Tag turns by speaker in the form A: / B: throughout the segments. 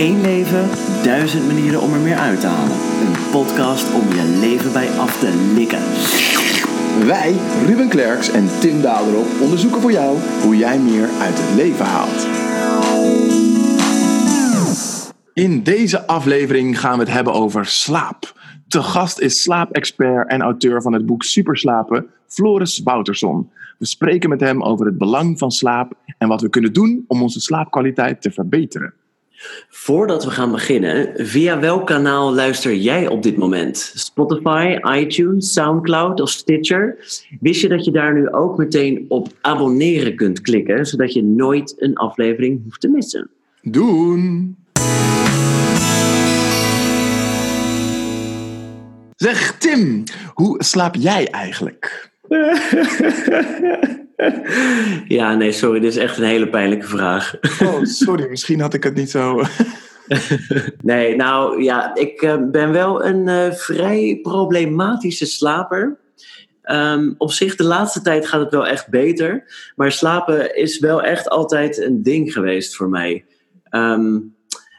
A: één leven, duizend manieren om er meer uit te halen. Een podcast om je leven bij af te likken.
B: Wij, Ruben Klerks en Tim Daderop, onderzoeken voor jou hoe jij meer uit het leven haalt. In deze aflevering gaan we het hebben over slaap. Te gast is slaapexpert en auteur van het boek Superslapen, Floris Wouterson. We spreken met hem over het belang van slaap en wat we kunnen doen om onze slaapkwaliteit te verbeteren.
A: Voordat we gaan beginnen, via welk kanaal luister jij op dit moment? Spotify, iTunes, Soundcloud of Stitcher? Wist je dat je daar nu ook meteen op abonneren kunt klikken, zodat je nooit een aflevering hoeft te missen?
B: Doen! Zeg Tim, hoe slaap jij eigenlijk?
A: ja, nee, sorry, dit is echt een hele pijnlijke vraag.
B: oh, sorry, misschien had ik het niet zo.
A: nee, nou ja, ik uh, ben wel een uh, vrij problematische slaper. Um, op zich, de laatste tijd gaat het wel echt beter. Maar slapen is wel echt altijd een ding geweest voor mij. Um,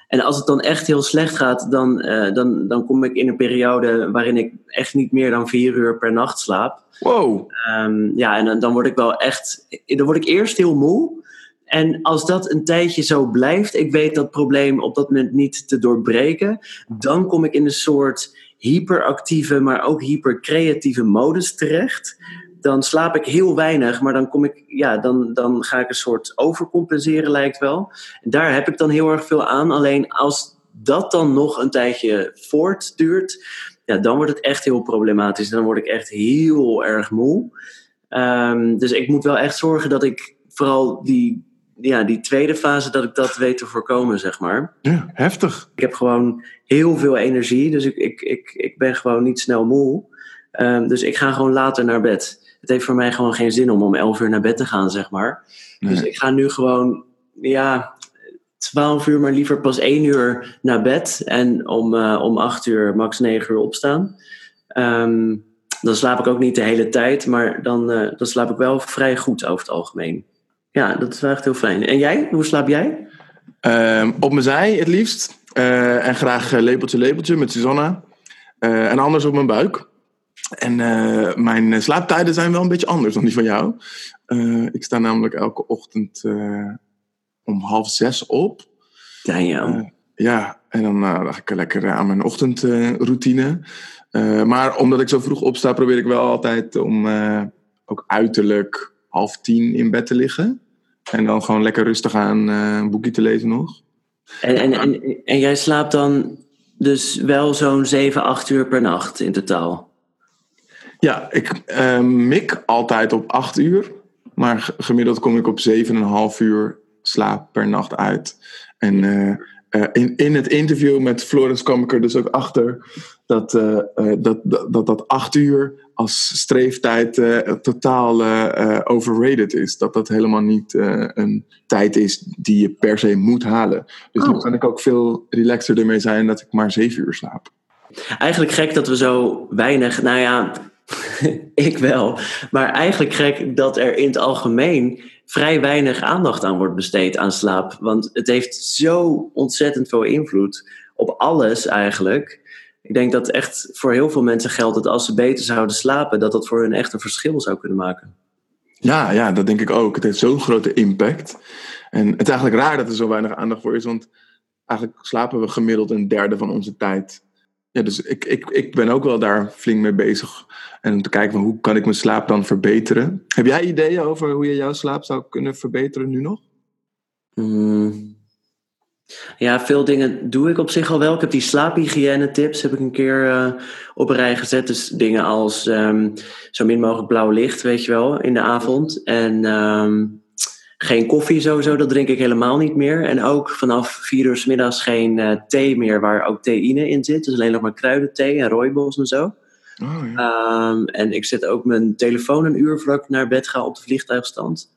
A: en als het dan echt heel slecht gaat, dan, uh, dan, dan kom ik in een periode waarin ik echt niet meer dan vier uur per nacht slaap.
B: Wow.
A: Um, ja, en dan word ik wel echt. Dan word ik eerst heel moe. En als dat een tijdje zo blijft, ik weet dat probleem op dat moment niet te doorbreken, dan kom ik in een soort hyperactieve, maar ook hypercreatieve modus terecht dan slaap ik heel weinig, maar dan kom ik, ja, dan, dan ga ik een soort overcompenseren, lijkt wel. En daar heb ik dan heel erg veel aan. Alleen als dat dan nog een tijdje voortduurt, ja, dan wordt het echt heel problematisch. Dan word ik echt heel erg moe. Um, dus ik moet wel echt zorgen dat ik vooral die, ja, die tweede fase, dat ik dat weet te voorkomen, zeg maar.
B: Ja, heftig.
A: Ik heb gewoon heel veel energie, dus ik, ik, ik, ik ben gewoon niet snel moe. Um, dus ik ga gewoon later naar bed het heeft voor mij gewoon geen zin om om 11 uur naar bed te gaan, zeg maar. Dus ik ga nu gewoon, ja, 12 uur, maar liever pas 1 uur naar bed. En om, uh, om 8 uur, max 9 uur opstaan. Um, dan slaap ik ook niet de hele tijd, maar dan, uh, dan slaap ik wel vrij goed over het algemeen. Ja, dat is wel echt heel fijn. En jij? Hoe slaap jij?
B: Um, op mijn zij het liefst. Uh, en graag lepeltje, lepeltje met Susanna. en anders op mijn buik. En mijn slaaptijden zijn wel een beetje anders dan die van jou. Ik sta namelijk elke ochtend om half zes op.
A: Damn.
B: ja, en dan ga ik lekker aan mijn ochtendroutine. maar omdat ik zo vroeg opsta, probeer ik wel altijd om ook uiterlijk half tien in bed te liggen. En dan gewoon lekker rustig aan een boekje te lezen nog.
A: En, en, en, en jij slaapt dan dus wel zo'n 7, 8 uur per nacht in totaal?
B: Ja, ik uh, mik altijd op 8 uur. Maar gemiddeld kom ik op 7,5 uur slaap per nacht uit. En uh, uh, in, in het interview met Florence kwam ik er dus ook achter dat uh, dat, dat, dat, dat 8 uur als streeftijd totaal overrated is. Dat dat helemaal niet een tijd is die je per se moet halen. Dus oh. nu kan ik ook veel relaxer ermee zijn dat ik maar 7 uur slaap.
A: Eigenlijk gek dat we zo weinig, nou ja, ik wel. Maar eigenlijk gek dat er in het algemeen vrij weinig aandacht aan wordt besteed aan slaap. Want het heeft zo ontzettend veel invloed op alles eigenlijk. Ik denk dat echt voor heel veel mensen geldt dat als ze beter zouden slapen, dat dat voor hun echt een verschil zou kunnen maken.
B: Ja, ja, dat denk ik ook. Het heeft zo'n grote impact. En het is eigenlijk raar dat er zo weinig aandacht voor is, want eigenlijk slapen we gemiddeld een derde van onze tijd ja, dus ik, ik, ik ben ook wel daar flink mee bezig. En om te kijken van hoe kan ik mijn slaap dan verbeteren. Heb jij ideeën over hoe je jouw slaap zou kunnen verbeteren nu nog?
A: Mm. Ja, veel dingen doe ik op zich al wel. Ik heb die slaaphygiëne tips heb ik een keer uh, op een rij gezet. Dus dingen als um, zo min mogelijk blauw licht, weet je wel, in de avond. En um, geen koffie sowieso, dat drink ik helemaal niet meer. En ook vanaf vier uur s middags geen uh, thee meer waar ook theïne in zit. Dus alleen nog maar kruidenthee en rooibos en zo. Oh, ja. um, en ik zet ook mijn telefoon een uur voordat ik naar bed ga op de vliegtuigstand.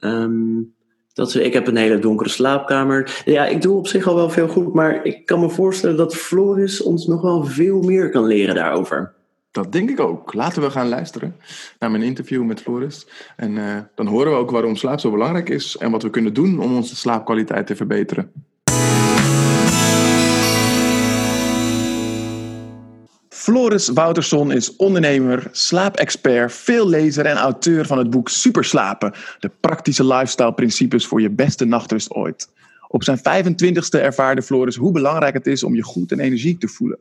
A: Um, dat, ik heb een hele donkere slaapkamer. Ja, ik doe op zich al wel veel goed, maar ik kan me voorstellen dat Floris ons nog wel veel meer kan leren daarover.
B: Dat denk ik ook. Laten we gaan luisteren naar mijn interview met Floris. En eh, dan horen we ook waarom slaap zo belangrijk is en wat we kunnen doen om onze slaapkwaliteit te verbeteren. Floris Woutersson is ondernemer, slaapexpert, veellezer en auteur van het boek Superslapen: de praktische lifestyle principes voor je beste nachtrust ooit. Op zijn 25ste ervaarde Floris hoe belangrijk het is om je goed en energiek te voelen.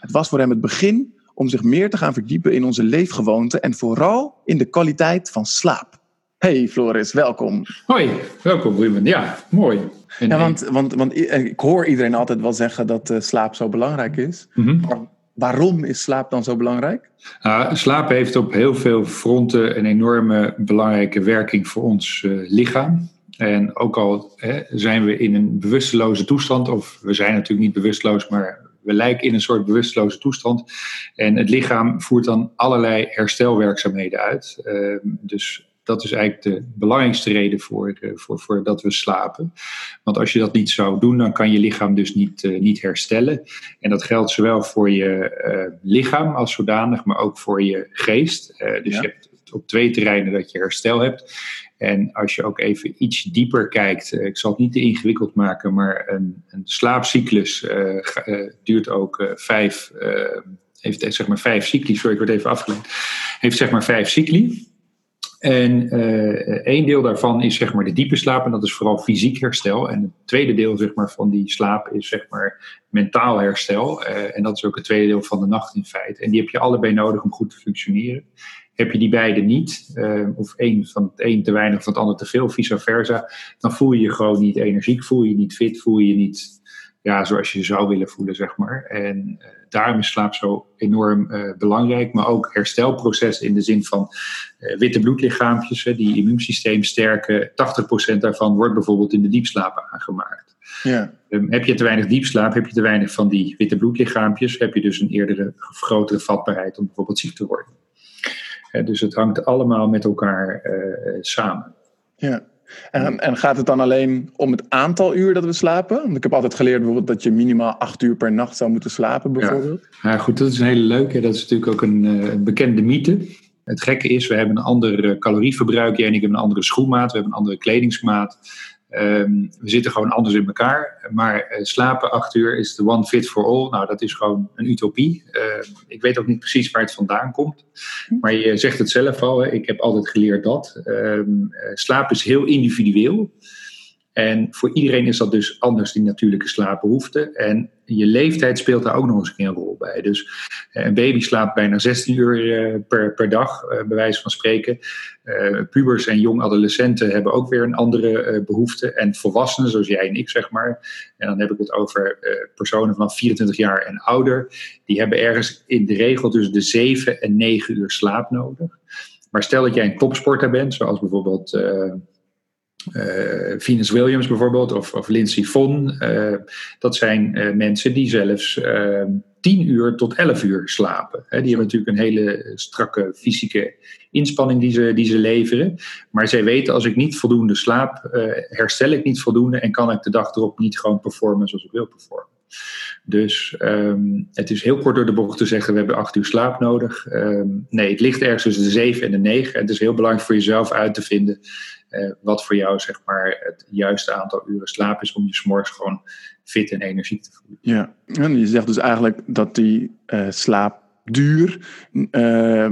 B: Het was voor hem het begin om zich meer te gaan verdiepen in onze leefgewoonten en vooral in de kwaliteit van slaap. Hey Floris, welkom.
C: Hoi, welkom Ruben. Ja, mooi.
B: ja, want, want, want ik hoor iedereen altijd wel zeggen dat uh, slaap zo belangrijk is. Mm -hmm. Waarom is slaap dan zo belangrijk?
C: Uh, slaap heeft op heel veel fronten een enorme belangrijke werking voor ons uh, lichaam. En ook al hè, zijn we in een bewusteloze toestand, of we zijn natuurlijk niet bewusteloos, maar we lijken in een soort bewusteloze toestand. En het lichaam voert dan allerlei herstelwerkzaamheden uit. Uh, dus dat is eigenlijk de belangrijkste reden voor, uh, voor, voor dat we slapen. Want als je dat niet zou doen, dan kan je lichaam dus niet, uh, niet herstellen. En dat geldt zowel voor je uh, lichaam als zodanig, maar ook voor je geest. dus ja. je hebt op twee terreinen dat je herstel hebt. En als je ook even iets dieper kijkt, ik zal het niet te ingewikkeld maken, maar een, een slaapcyclus duurt ook vijf, heeft zeg maar vijf cycli, sorry ik word even afgeleid, heeft zeg maar vijf cycli. En één deel daarvan is zeg maar de diepe slaap en dat is vooral fysiek herstel. En het tweede deel zeg maar, van die slaap is zeg maar mentaal herstel. En dat is ook het tweede deel van de nacht in feite. En die heb je allebei nodig om goed te functioneren. Heb je die beide niet, uh, of één van het een te weinig of van het ander te veel, vice versa, dan voel je je gewoon niet energiek, voel je je niet fit, voel je je niet ja, zoals je zou willen voelen, zeg maar. En uh, daarom is slaap zo enorm uh, belangrijk, maar ook herstelproces in de zin van uh, witte bloedlichaampjes, die immuunsysteem sterken. 80% daarvan wordt bijvoorbeeld in de diepslaap aangemaakt. Ja. Um, heb je te weinig diepslaap, heb je te weinig van die witte bloedlichaampjes, heb je dus een eerdere grotere vatbaarheid om bijvoorbeeld ziek te worden. Dus het hangt allemaal met elkaar samen.
B: Ja. En, en, gaat het dan alleen om het aantal uur dat we slapen? Want ik heb altijd geleerd bijvoorbeeld dat je minimaal acht uur per nacht zou moeten slapen, bijvoorbeeld.
C: Ja, ja goed, dat is een hele leuke. Dat is natuurlijk ook een, uh, een bekende mythe. Het gekke is, we hebben een ander calorieverbruik. Jij en ik hebben een andere schoenmaat, we hebben een andere kledingsmaat. Um, we zitten gewoon anders in elkaar. Maar uh, slapen acht uur is de one fit for all. Nou, dat is gewoon een utopie. Uh, ik weet ook niet precies waar het vandaan komt. Maar je zegt het zelf al. Hè. Ik heb altijd geleerd dat. Um, uh, slaap is heel individueel. En voor iedereen is dat dus anders, die natuurlijke slaapbehoefte. En je leeftijd speelt daar ook nog eens een rol bij. Dus eh, een baby slaapt bijna 16 uur eh, per, per dag, eh, bij wijze van spreken. pubers en jong adolescenten hebben ook weer een andere behoefte. En volwassenen, zoals jij en ik zeg maar. En dan heb ik het over personen vanaf 24 jaar en ouder. Die hebben ergens in de regel tussen de 7 en 9 uur slaap nodig. Maar stel dat jij een topsporter bent, zoals bijvoorbeeld uh, Venus Williams bijvoorbeeld, of, of Lindsay Vonn. Uh, dat zijn uh, mensen die zelfs 10 uur tot 11 uur slapen. Die hebben natuurlijk een hele strakke fysieke inspanning die ze, die ze leveren. Maar zij weten, als ik niet voldoende slaap, herstel ik niet voldoende en kan ik de dag erop niet gewoon performen zoals ik wil performen. Dus um, het is heel kort door de bocht te zeggen, we hebben acht uur slaap nodig. Um, nee, het ligt ergens tussen de zeven en de negen. En het is heel belangrijk voor jezelf uit te vinden uh, wat voor jou zeg maar, het juiste aantal uren slaap is om je s'morgens gewoon fit en energiek te voelen.
B: Ja, en je zegt dus eigenlijk dat die uh, slaapduur uh,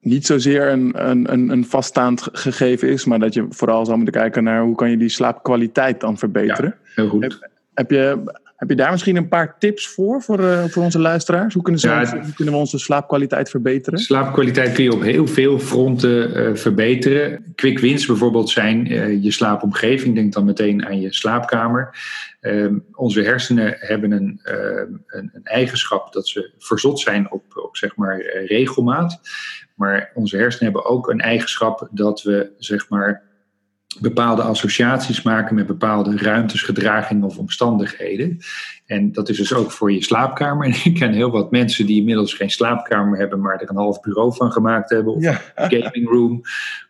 B: niet zozeer een, een, een vaststaand gegeven is, maar dat je vooral zou moeten kijken naar hoe kan je die slaapkwaliteit dan verbeteren.
C: Ja, heel goed.
B: Heb, heb je heb je daar misschien een paar tips voor, voor, uh, voor onze luisteraars? Hoe kunnen, ze, ja, hoe kunnen we onze slaapkwaliteit verbeteren?
C: Slaapkwaliteit kun je op heel veel fronten uh, verbeteren. Quick wins bijvoorbeeld zijn uh, je slaapomgeving. Denk dan meteen aan je slaapkamer. Ehm, onze hersenen hebben een, een, een, eigenschap dat ze verzot zijn op, op zeg maar, regelmaat. Maar onze hersenen hebben ook een eigenschap dat we zeg maar bepaalde associaties maken met bepaalde ruimtes, gedragingen of omstandigheden. En dat is dus ook voor je slaapkamer. En ik ken heel wat mensen die inmiddels geen slaapkamer hebben, maar er een half bureau van gemaakt hebben. Of ja. een gaming room.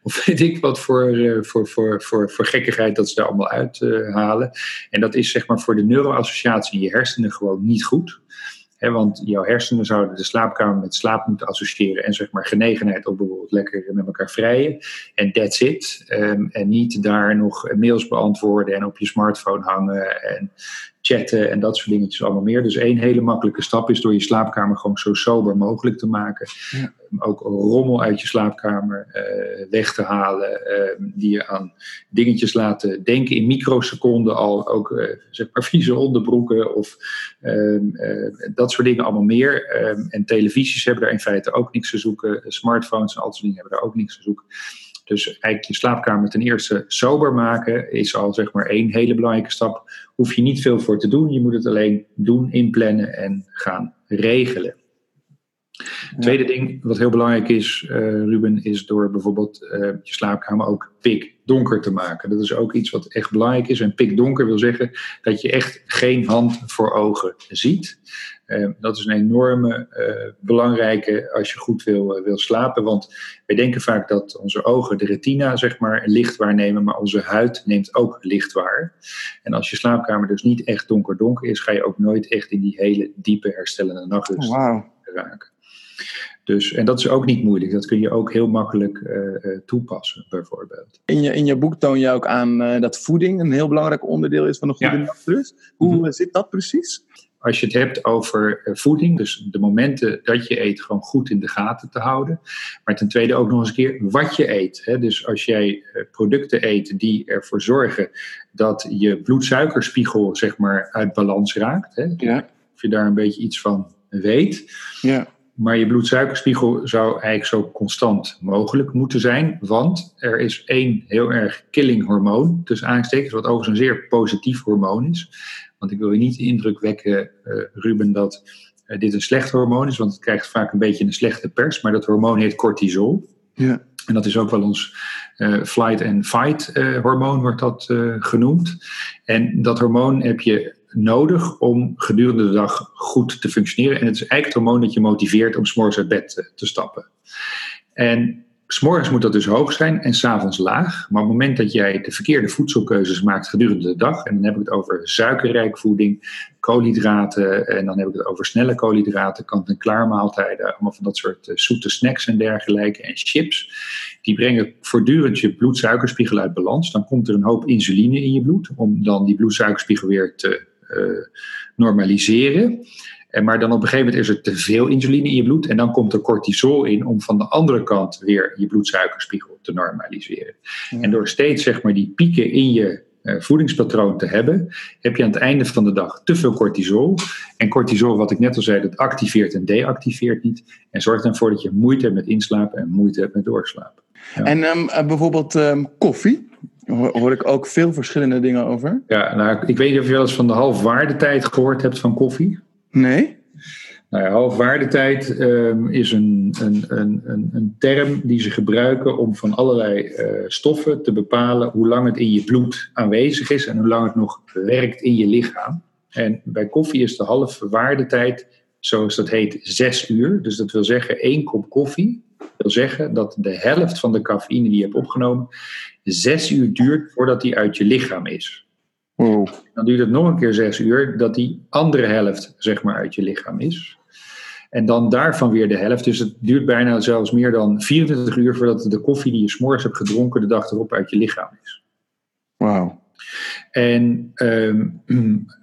C: Of weet ik wat voor, uh, voor, voor, voor, voor gekkigheid dat ze daar allemaal uithalen. Uh, en dat is zeg maar voor de neuroassociatie in je hersenen gewoon niet goed want jouw hersenen zouden de slaapkamer met slaap moeten associëren. En zeg maar genegenheid op bijvoorbeeld lekker met elkaar vrijen. En that's it. Um, en niet daar nog mails beantwoorden en op je smartphone hangen. En chatten en dat soort dingetjes allemaal meer. Dus één hele makkelijke stap is door je slaapkamer gewoon zo sober mogelijk te maken.
B: Ja.
C: Ook rommel uit je slaapkamer eh, weg te halen, eh, die je aan dingetjes laten denken in microseconden al. Ook eh, zeg maar vieze onderbroeken of ehm, eh, dat soort dingen allemaal meer. Ehm, en televisies hebben daar in feite ook niks te zoeken. Smartphones en al dat soort dingen hebben daar ook niks te zoeken. Dus eigenlijk je slaapkamer ten eerste sober maken is al zeg maar één hele belangrijke stap. Hoef je niet veel voor te doen. Je moet het alleen doen, inplannen en gaan regelen. Tweede ding wat heel belangrijk is, eh, Ruben, is door bijvoorbeeld eh, je slaapkamer ook pikdonker te maken. Dat is ook iets wat echt belangrijk is. En pikdonker wil zeggen dat je echt geen hand voor ogen ziet. Eh, dat is een enorme eh, belangrijke als je goed wil, eh, wil slapen. Want wij denken vaak dat onze ogen de retina zeg maar, licht waarnemen, maar onze huid neemt ook licht waar. En als je slaapkamer dus niet echt donker-donker is, ga je ook nooit echt in die hele diepe herstellende nachtrust
B: Oh,
C: raken. Dus, en dat is ook niet moeilijk. Dat kun je ook heel makkelijk eh, toepassen, bijvoorbeeld.
B: In je, in je boek toon je ook aan dat voeding een heel belangrijk onderdeel is van een goede
C: Ja.
B: nachtrust. Hoe
C: Mhm.
B: zit dat precies?
C: Als je het hebt over eh, voeding, dus de momenten dat je eet, gewoon goed in de gaten te houden. Maar ten tweede ook nog eens een keer wat je eet. Hè? Dus als jij eh, producten eet die ervoor zorgen dat je bloedsuikerspiegel zeg maar uit balans raakt. Hè?
B: Ja.
C: Of je daar een beetje iets van weet.
B: Ja.
C: Maar je bloedsuikerspiegel zou eigenlijk zo constant mogelijk moeten zijn. Want er is één heel erg killing hormoon, tussen aanstekens, wat overigens een zeer positief hormoon is. Want ik wil je niet de indruk wekken, eh, Ruben, dat eh, dit een slecht hormoon is. Want het krijgt vaak een beetje een slechte pers. Maar dat hormoon heet cortisol.
B: Ja.
C: En dat is ook wel ons eh, flight and fight hormoon, wordt dat genoemd. En dat hormoon heb je nodig om gedurende de dag goed te functioneren. En het is eigenlijk het hormoon dat je motiveert om s'morgens uit bed te stappen. En s'morgens moet dat dus hoog zijn en s'avonds laag. Maar op het moment dat jij de verkeerde voedselkeuzes maakt gedurende de dag, en dan heb ik het over suikerrijk voeding, koolhydraten, en dan heb ik het over snelle koolhydraten, kant-en-klaar maaltijden, allemaal van dat soort eh, zoete snacks en dergelijke, en chips. Die brengen voortdurend je bloedsuikerspiegel uit balans. Dan komt er een hoop insuline in je bloed, om dan die bloedsuikerspiegel weer te eh, normaliseren. En maar dan op een gegeven moment is er te veel insuline in je bloed. En dan komt er cortisol in om van de andere kant weer je bloedsuikerspiegel te normaliseren.
B: Ja.
C: En door steeds zeg maar, die pieken in je eh, voedingspatroon te hebben, heb je aan het einde van de dag te veel cortisol. En cortisol, wat ik net al zei, dat activeert en deactiveert niet. En zorgt ervoor dat je moeite hebt met inslapen en moeite hebt met doorslapen. Ja.
B: En ehm, eh, bijvoorbeeld ehm, koffie. Hoor, hoor ik ook veel verschillende dingen over.
C: Ja, nou, ik weet niet of je wel eens van de halfwaardetijd gehoord hebt van koffie.
B: Nee?
C: Nou ja, halfwaardetijd ehm, is een, een, een, een, term die ze gebruiken om van allerlei eh, stoffen te bepalen hoe lang het in je bloed aanwezig is en hoe lang het nog werkt in je lichaam. En bij koffie is de halve waardetijd, zoals dat heet, zes uur. Dus dat wil zeggen, één kop koffie wil zeggen dat de helft van de cafeïne die je hebt opgenomen zes uur duurt voordat die uit je lichaam is.
B: Wow.
C: Dan duurt het nog een keer zes uur dat die andere helft zeg maar uit je lichaam is. En dan daarvan weer de helft. Dus het duurt bijna zelfs meer dan 24 uur voordat de koffie die je s'morgens hebt gedronken de dag erop uit je lichaam is.
B: Wauw.
C: En ehm,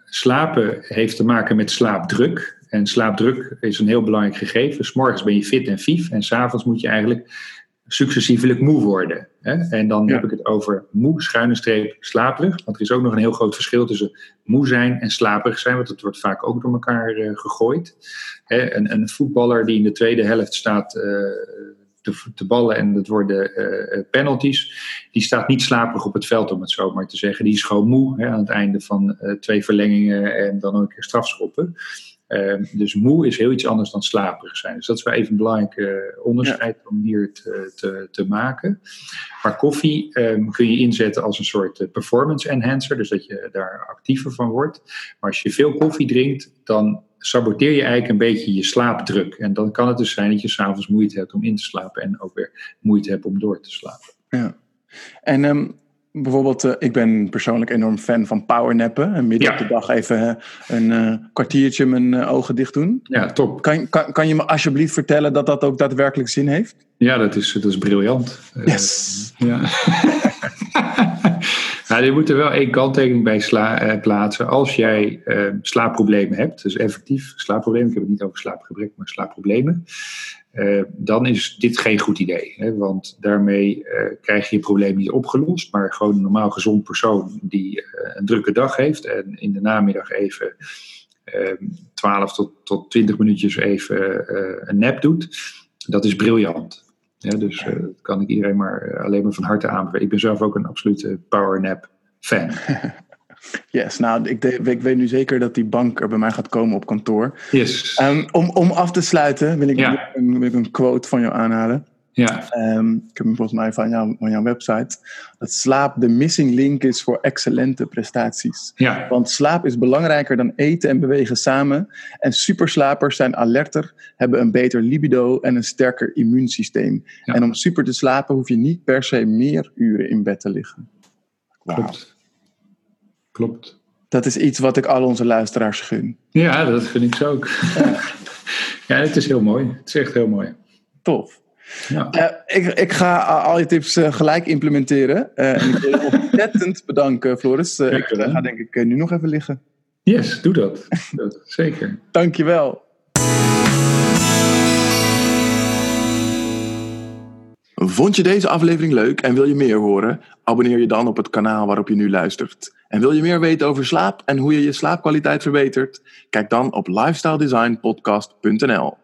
C: slapen heeft te maken met slaapdruk. En slaapdruk is een heel belangrijk gegeven. S'morgens ben je fit en vief en s'avonds moet je eigenlijk successievelijk moe worden. Hè? En dan
B: Ja.
C: heb ik het over moe, schuine streep, slaperig. Want er is ook nog een heel groot verschil tussen moe zijn en slaperig zijn. Want dat wordt vaak ook door elkaar eh, gegooid. Hè? Een, een voetballer die in de tweede helft staat eh, te, te ballen en dat worden eh, penalties. Die staat niet slaperig op het veld, om het zo maar te zeggen. Die is gewoon moe hè, aan het einde van twee verlengingen en dan ook een keer strafschoppen. Ehm, dus moe is heel iets anders dan slaperig zijn. Dus dat is wel even een belangrijk eh, onderscheid om hier te, te, te maken. Maar koffie ehm, kun je inzetten als een soort eh, performance enhancer, dus dat je daar actiever van wordt. Maar als je veel koffie drinkt, dan saboteer je eigenlijk een beetje je slaapdruk. En dan kan het dus zijn dat je s'avonds moeite hebt om in te slapen en ook weer moeite hebt om door te slapen.
B: Ja. En ehm, bijvoorbeeld, eh, ik ben persoonlijk enorm fan van powernappen. En midden
C: Ja.
B: op de dag even eh, een eh, kwartiertje mijn ogen dicht doen.
C: Ja, top.
B: Kan, kan, kan je me alsjeblieft vertellen dat dat ook daadwerkelijk zin heeft?
C: Ja, dat is, dat is briljant.
B: Yes!
C: Ja. Nou, je moet er wel één kanttekening bij sla, uh, plaatsen. Als jij uh, slaapproblemen hebt, dus effectief slaapproblemen, ik heb het niet over slaapgebrek, maar slaapproblemen, uh, dan is dit geen goed idee. Hè? Want daarmee krijg je je probleem niet opgelost, maar gewoon een normaal gezond persoon die een drukke dag heeft en in de namiddag even 12 tot, tot 20 minuutjes even een nap doet, dat is briljant. Ja, dus uh, dat kan ik iedereen maar uh, alleen maar van harte aanbevelen. Ik ben zelf ook een absolute powernap fan.
B: yes, nou, ik, de, ik, weet nu zeker dat die bank er bij mij gaat komen op kantoor.
C: Yes.
B: Um, om, om af te sluiten wil ik, ja. een, wil ik een quote van jou aanhalen.
C: Ja.
B: Um, ik heb hem volgens mij van, jou, van jouw website. Dat slaap de missing link is voor excellente prestaties.
C: Ja.
B: Want slaap is belangrijker dan eten en bewegen samen. En superslapers zijn alerter, hebben een beter libido en een sterker immuunsysteem. Ja. En om super te slapen hoef je niet per se meer uren in bed te liggen.
C: Wow. Klopt. Klopt.
B: Dat is iets wat ik al onze luisteraars gun.
C: Ja, dat vind ik zo ook. Ja, ja het is heel mooi. Het is echt heel mooi.
B: Tof. Ja. Uh, ik, ik ga al je tips uh, gelijk implementeren. Uh, en ik wil je ontzettend bedanken, Floris. ik ga denk ik nu nog even liggen.
C: Yes, doe dat. dat zeker.
B: Dankjewel.
D: Vond je deze aflevering leuk en wil je meer horen? Abonneer je dan op het kanaal waarop je nu luistert. En wil je meer weten over slaap en hoe je je slaapkwaliteit verbetert? Kijk dan op lifestyledesignpodcast.nl.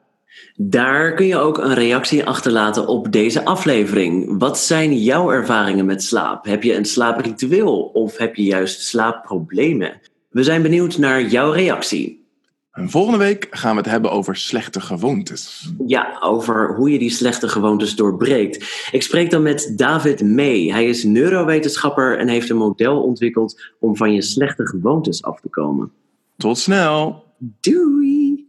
A: Daar kun je ook een reactie achterlaten op deze aflevering. Wat zijn jouw ervaringen met slaap? Heb je een slaapritueel of heb je juist slaapproblemen? We zijn benieuwd naar jouw reactie.
D: En volgende week gaan we het hebben over slechte gewoontes.
A: Ja, over hoe je die slechte gewoontes doorbreekt. Ik spreek dan met David May. Hij is neurowetenschapper en heeft een model ontwikkeld om van je slechte gewoontes af te komen.
D: Tot snel.
A: Doei!